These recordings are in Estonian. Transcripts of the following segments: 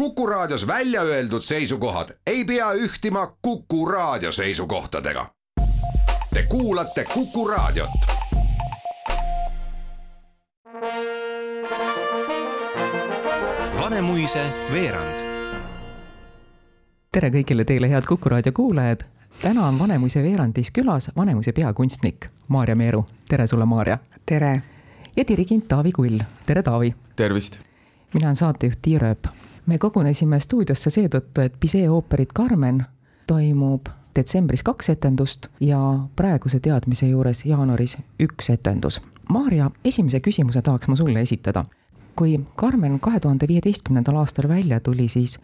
Kuku Raadios välja öeldud seisukohad ei pea ühtima Kuku Raadio seisukohtadega. Te kuulate Kuku Raadiot. Vanemuise veerand. tere kõigile teile, head Kuku raadio kuulajad. täna on Vanemuise veerandis külas Vanemuise peakunstnik Maarja Meeru. tere sulle, Maarja. tere. ja dirigent Taavi Kull. tere, Taavi. tervist. mina olen saatejuht Tiir Ööp. Me kogunesime stuudiosse seetõttu, et Pisee ooperit Carmen toimub detsembris kaks etendust ja praeguse teadmise juures jaanuaris üks etendus. Maarja, esimese küsimuse tahaks ma sulle esitada. kui Carmen kahe tuhande viieteistkümnendal aastal välja tuli, siis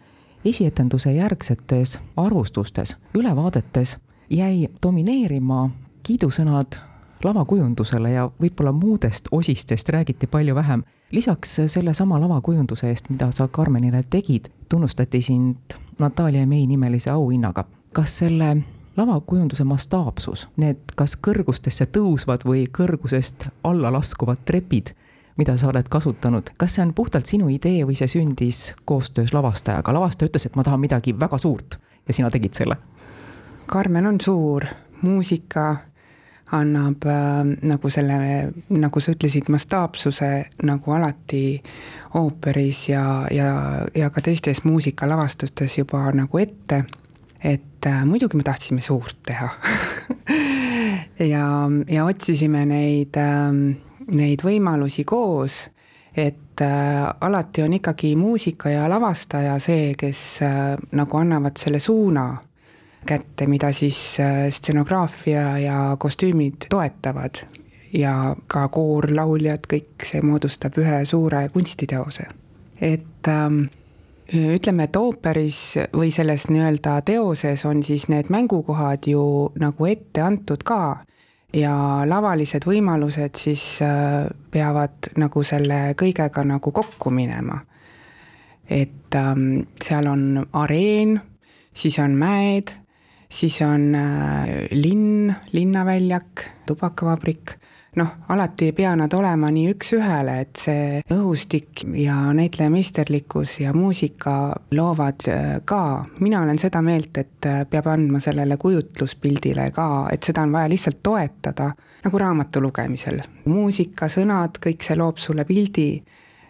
esietenduse järgsetes arvustustes, ülevaadetes jäi domineerima kiidusõnad lavakujundusele ja võib-olla muudest osistest räägiti palju vähem. lisaks sellesama lavakujunduse eest, mida sa Carmenile tegid, tunnustati sind Natalja May nimelise auhinnaga. kas selle lavakujunduse mastaapsus, need kas kõrgustesse tõusvad või kõrgusest alla laskuvad trepid, mida sa oled kasutanud, kas see on puhtalt sinu idee või see sündis koostöös lavastajaga, lavastaja ütles, et ma tahan midagi väga suurt ja sina tegid selle? Karmen on suur, muusika annab äh, nagu selle, nagu sa ütlesid, mastaapsuse nagu alati ooperis ja, ja, ja ka teistes muusikalavastustes juba nagu ette. et äh, muidugi me tahtsime suurt teha ja, ja otsisime neid äh, neid võimalusi koos, et äh, alati on ikkagi muusika ja lavastaja see, kes äh, nagu annavad selle suuna kätte, mida siis äh, stseenograafia ja kostüümid toetavad. ja ka koor, lauljad, kõik see moodustab ühe suure kunstiteose. et ähm, ütleme, et ooperis või selles nii-öelda teoses on siis need mängukohad ju nagu ette antud ka ja lavalised võimalused siis äh, peavad nagu selle kõigega nagu kokku minema. et ähm, seal on areen, siis on mäed, siis on äh, linn, linnaväljak, tubakavabrik. Noh, alati ei pea nad olema nii üks-ühele, et see õhustik ja näitleja meisterlikkus ja muusika loovad äh, ka, mina olen seda meelt, et äh, peab andma sellele kujutluspildile ka, et seda on vaja lihtsalt toetada, nagu raamatu lugemisel. muusika, sõnad, kõik see loob sulle pildi,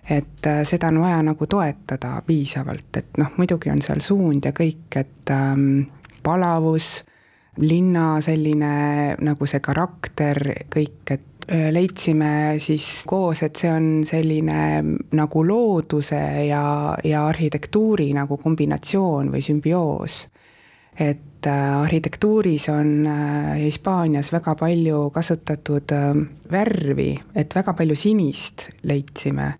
et seda on vaja nagu toetada piisavalt, et noh, muidugi on seal suund ja kõik, et ähm, palavus, linna selline nagu see karakter, kõik, et Äh, leidsime siis koos, et see on selline nagu looduse ja, ja arhitektuuri nagu kombinatsioon või sümbioos. et äh, arhitektuuris on äh, Hispaanias väga palju kasutatud värvi, et väga palju sinist leidsime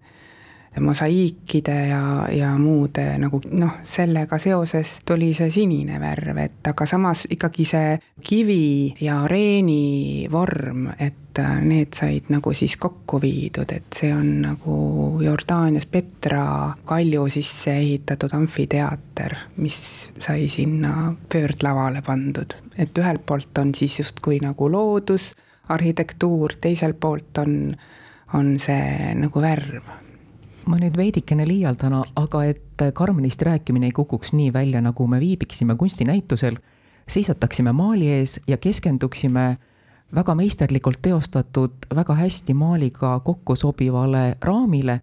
mosaiikide ja, ja muude nagu noh, sellega seoses tuli see sinine värv, et aga samas ikkagi see kivi ja reeni vorm, et äh, need said nagu siis kokku viidud, et see on nagu Jordaanias Petra kalju sisse ehitatud amfiteater, mis sai sinna pöördlavale pandud. et ühelt poolt on siis justkui nagu loodus, arhitektuur, teiselt poolt on, on see nagu värv ma nüüd veidikene liialdan, aga et Karmenist rääkimine ei kukuks nii välja, nagu me viibiksime kunstinäitusel, seisataksime maali ees ja keskenduksime väga meisterlikult teostatud, väga hästi maaliga kokku sobivale raamile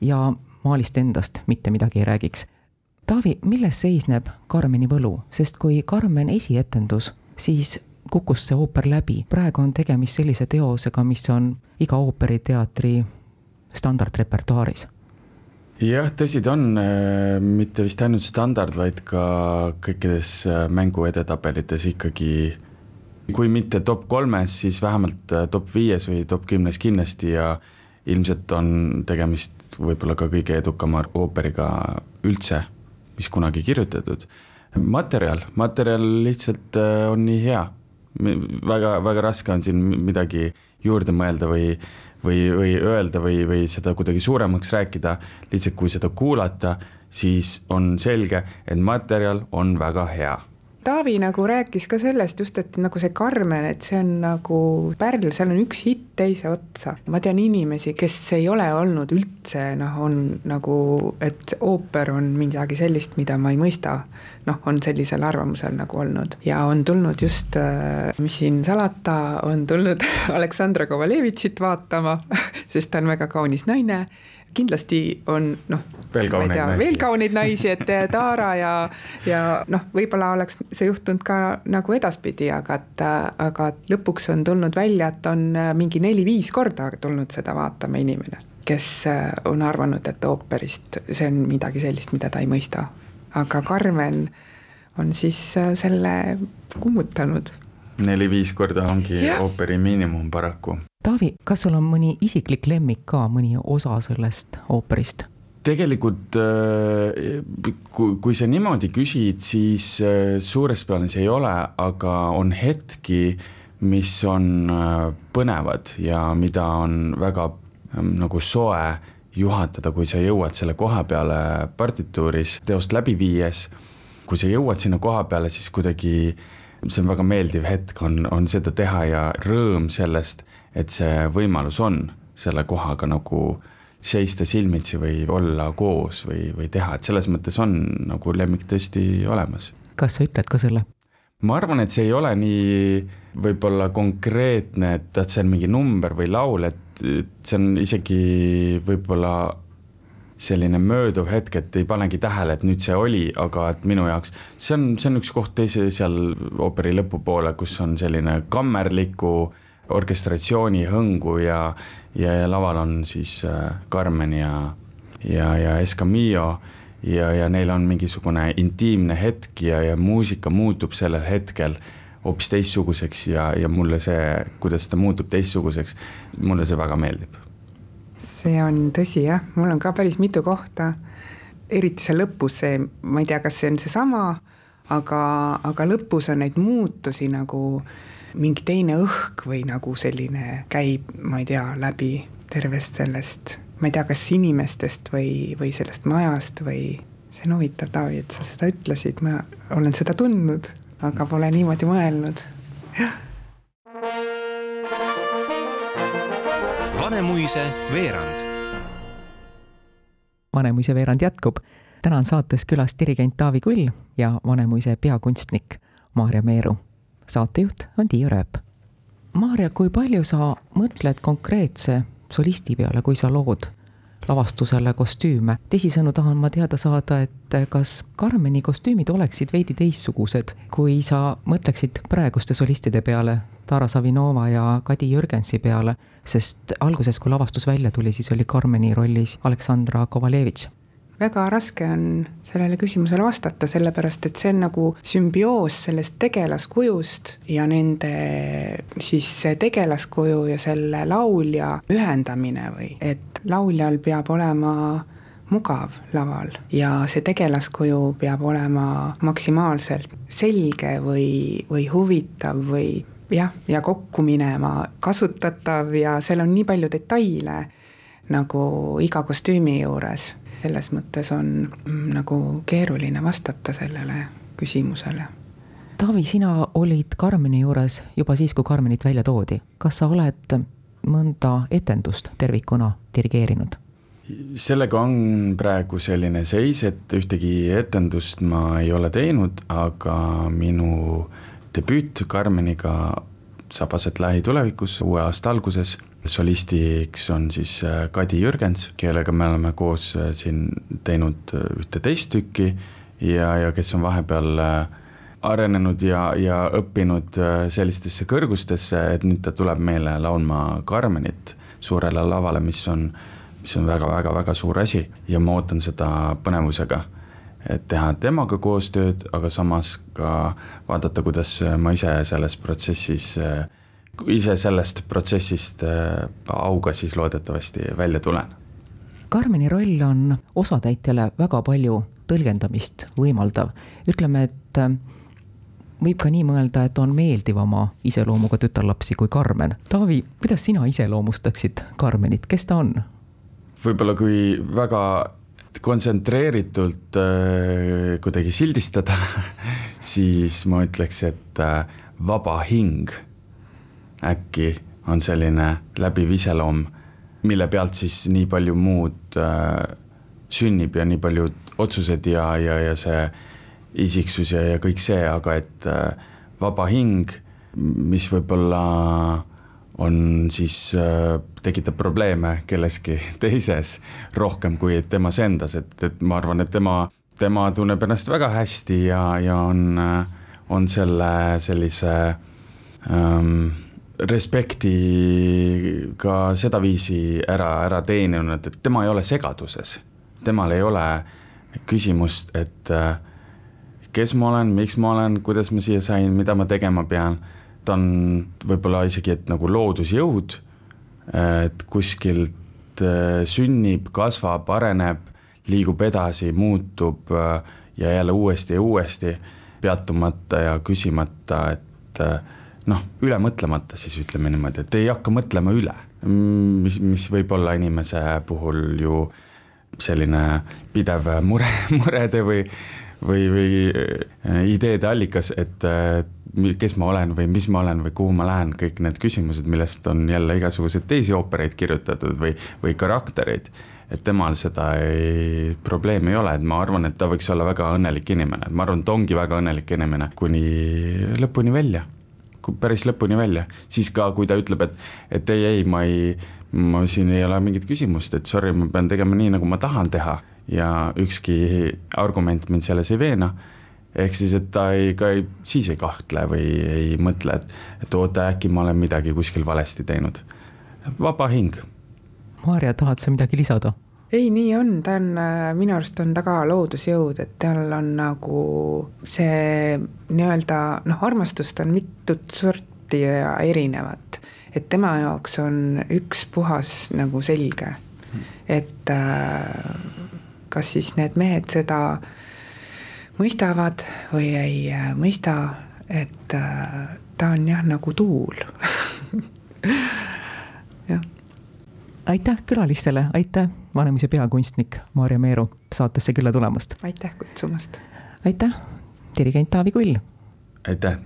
ja maalist endast mitte midagi ei räägiks. Taavi, milles seisneb Karmeni võlu, sest kui Karmen esietendus, siis kukkus see ooper läbi, praegu on tegemist sellise teosega, mis on iga ooperiteatri standardrepertuaaris jah, tõsi ta on, äh, mitte vist ainult standard, vaid ka kõikides äh, mängu edetabelites ikkagi kui mitte top kolmes, siis vähemalt äh, top viies või top kümnes kindlasti ja ilmselt on tegemist võib-olla ka kõige edukama ooperiga üldse, mis kunagi kirjutatud. materjal, materjal lihtsalt on nii hea, väga, väga raske on siin midagi juurde mõelda või või, või öelda või, või seda kuidagi suuremaks rääkida, lihtsalt kui seda kuulata, siis on selge, et materjal on väga hea. Taavi nagu rääkis ka sellest just, et nagu see Carmen, et see on nagu pärl, seal on üks hitt teise otsa. ma tean inimesi, kes ei ole olnud üldse noh, on nagu, et ooper on midagi sellist, mida ma ei mõista. noh, on sellisel arvamusel nagu olnud ja on tulnud just, äh, mis siin salata, on tulnud Aleksandra Kovalevitšit vaatama, sest ta on väga kaunis naine kindlasti on noh, veel kauneid naisi, veel kauneid naisi, et eh, Taara ja, ja noh, võib-olla oleks see juhtunud ka nagu edaspidi, aga et, aga lõpuks on tulnud välja, et on eh, mingi neli-viis korda tulnud seda vaatama inimene, kes on arvanud, et ooperist see on midagi sellist, mida ta ei mõista. aga Carmen on siis selle kummutanud neli-viis korda ongi ja. ooperi miinimum paraku. Taavi, kas sul on mõni isiklik lemmik ka, mõni osa sellest ooperist? tegelikult äh, kui, kui sa niimoodi küsid, siis äh, suures plaanis ei ole, aga on hetki, mis on äh, põnevad ja mida on väga ähm, nagu soe juhatada, kui sa jõuad selle koha peale partituuris teost läbi viies. kui sa jõuad sinna koha peale, siis kuidagi see on väga meeldiv hetk, on, on seda teha ja rõõm sellest, et see võimalus on selle kohaga nagu seista silmitsi või olla koos või, või teha, et selles mõttes on nagu lemmik tõesti olemas. kas sa ütled ka selle? ma arvan, et see ei ole nii võib-olla konkreetne, et, et see on mingi number või laul, et, et see on isegi võib-olla selline mööduv hetk, et ei panegi tähele, et nüüd see oli, aga et minu jaoks see on, see on üks koht teise seal ooperi lõpupoole, kus on selline kammerliku orkestratsiooni hõngu ja, ja, ja laval on siis äh, Carmen ja, ja, ja Escamillo ja, ja neil on mingisugune intiimne hetk ja, ja muusika muutub sellel hetkel hoopis teistsuguseks ja, ja mulle see, kuidas ta muutub teistsuguseks, mulle see väga meeldib see on tõsi jah, mul on ka päris mitu kohta, eriti see lõpus, see, ma ei tea, kas see on seesama, aga, aga lõpus on neid muutusi nagu mingi teine õhk või nagu selline käib, ma ei tea, läbi tervest sellest, ma ei tea, kas inimestest või, või sellest majast või see on huvitav, Taavi, et sa seda ütlesid, ma olen seda tundnud, aga pole niimoodi mõelnud, jah Vanemuise veerand. Vanemuise veerand jätkub. täna on saates külas dirigent Taavi Kull ja Vanemuise peakunstnik Maarja Meeru. saatejuht on Tiia Rööp. Maarja, kui palju sa mõtled konkreetse solisti peale, kui sa lood lavastusele kostüüme. teisisõnu tahan ma teada saada, et kas Carmeni kostüümid oleksid veidi teistsugused, kui sa mõtleksid praeguste solistide peale, Tara Savinova ja Kadi Jürgensi peale, sest alguses, kui lavastus välja tuli, siis oli Carmeni rollis Aleksandra Kovalevitš väga raske on sellele küsimusele vastata, sellepärast et see on nagu sümbioos sellest tegelaskujust ja nende siis tegelaskuju ja selle laulja ühendamine või et lauljal peab olema mugav laval ja see tegelaskuju peab olema maksimaalselt selge või, või huvitav või jah, ja kokku minema, kasutatav ja seal on nii palju detaile nagu iga kostüümi juures selles mõttes on mm, nagu keeruline vastata sellele küsimusele. Taavi, sina olid Carmeni juures juba siis, kui Carmenit välja toodi. kas sa oled mõnda etendust tervikuna dirigeerinud? sellega on praegu selline seis, et ühtegi etendust ma ei ole teinud, aga minu debüüt Carmeniga saab aset lähitulevikus, uue aasta alguses solistiks on siis äh, Kadi Jürgens, kellega me oleme koos äh, siin teinud äh, ühte teist tükki ja, ja kes on vahepeal arenenud ja, ja õppinud sellistesse kõrgustesse, et nüüd ta tuleb meile laulma Carmenit suurele lavale, mis on, mis on väga-väga-väga suur asi ja ma ootan seda põnevusega et teha temaga koostööd, aga samas ka vaadata, kuidas ma ise selles protsessis äh, ise sellest protsessist äh, auga siis loodetavasti välja tulen. Karmeni roll on osatäitjale väga palju tõlgendamist võimaldav, ütleme, et äh, võib ka nii mõelda, et on meeldivama iseloomuga tütarlapsi kui Karmen. Taavi, kuidas sina iseloomustaksid Karmenit, kes ta on? võib-olla kui väga kontsentreeritult äh, kuidagi sildistada siis ma ütleks, et vaba hing äkki on selline läbiv iseloom, mille pealt siis nii palju muud äh, sünnib ja nii paljud otsused ja, ja, ja see isiksus ja, ja kõik see, aga et äh, vaba hing, mis võib-olla on siis äh,, tekitab probleeme kelleski teises rohkem kui temas endas, et, et ma arvan, et tema, tema tunneb ennast väga hästi ja, ja on, on selle sellise ähm, respekti ka sedaviisi ära, ära teeninud, et tema ei ole segaduses. temal ei ole küsimust, et äh, kes ma olen, miks ma olen, kuidas ma siia sain, mida ma tegema pean. ta on võib-olla isegi, et nagu loodusjõud, et kuskilt äh, sünnib, kasvab, areneb, liigub edasi, muutub äh, ja jälle uuesti ja uuesti, peatumata ja küsimata, et noh, üle mõtlemata siis ütleme niimoodi, et ei hakka mõtlema üle, mis, mis võib olla inimese puhul ju selline pidev mure, murede või, või, või äh, ideede allikas, et äh, kes ma olen või mis ma olen või kuhu ma lähen, kõik need küsimused, millest on jälle igasuguseid teisi oopereid kirjutatud või, või karaktereid. Et temal seda ei, probleemi ei ole, et ma arvan, et ta võiks olla väga õnnelik inimene, ma arvan, et ta ongi väga õnnelik inimene kuni lõpuni välja päris lõpuni välja, siis ka, kui ta ütleb, et, et ei, ei, ma ei, ma siin ei ole mingit küsimust, et sorry, ma pean tegema nii, nagu ma tahan teha ja ükski argument mind selles ei veena. ehk siis, et ta ei, ka ei, siis ei kahtle või ei mõtle, et, et oota, äkki ma olen midagi kuskil valesti teinud. vaba hing. Maarja, tahad sa midagi lisada? Ei, nii on, ta on, äh, minu arust on ta ka loodusjõud, et tal on nagu see nii-öelda noh, armastust on mitut sorti ja erinevat. et tema jaoks on üks puhas nagu selge, et äh, kas siis need mehed seda mõistavad või ei äh, mõista, et ta on jah, nagu tuul aitäh külalistele, aitäh, Vanemuise peakunstnik Maarja Meeru saatesse külla tulemast. aitäh kutsumast. aitäh, dirigent Taavi Kull. aitäh.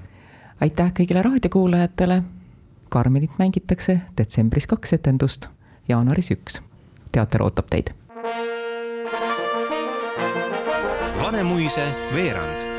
aitäh kõigile raadiokuulajatele. Karmenit mängitakse detsembris kaks etendust, jaanuaris üks. teater ootab teid. Vanemuise veerand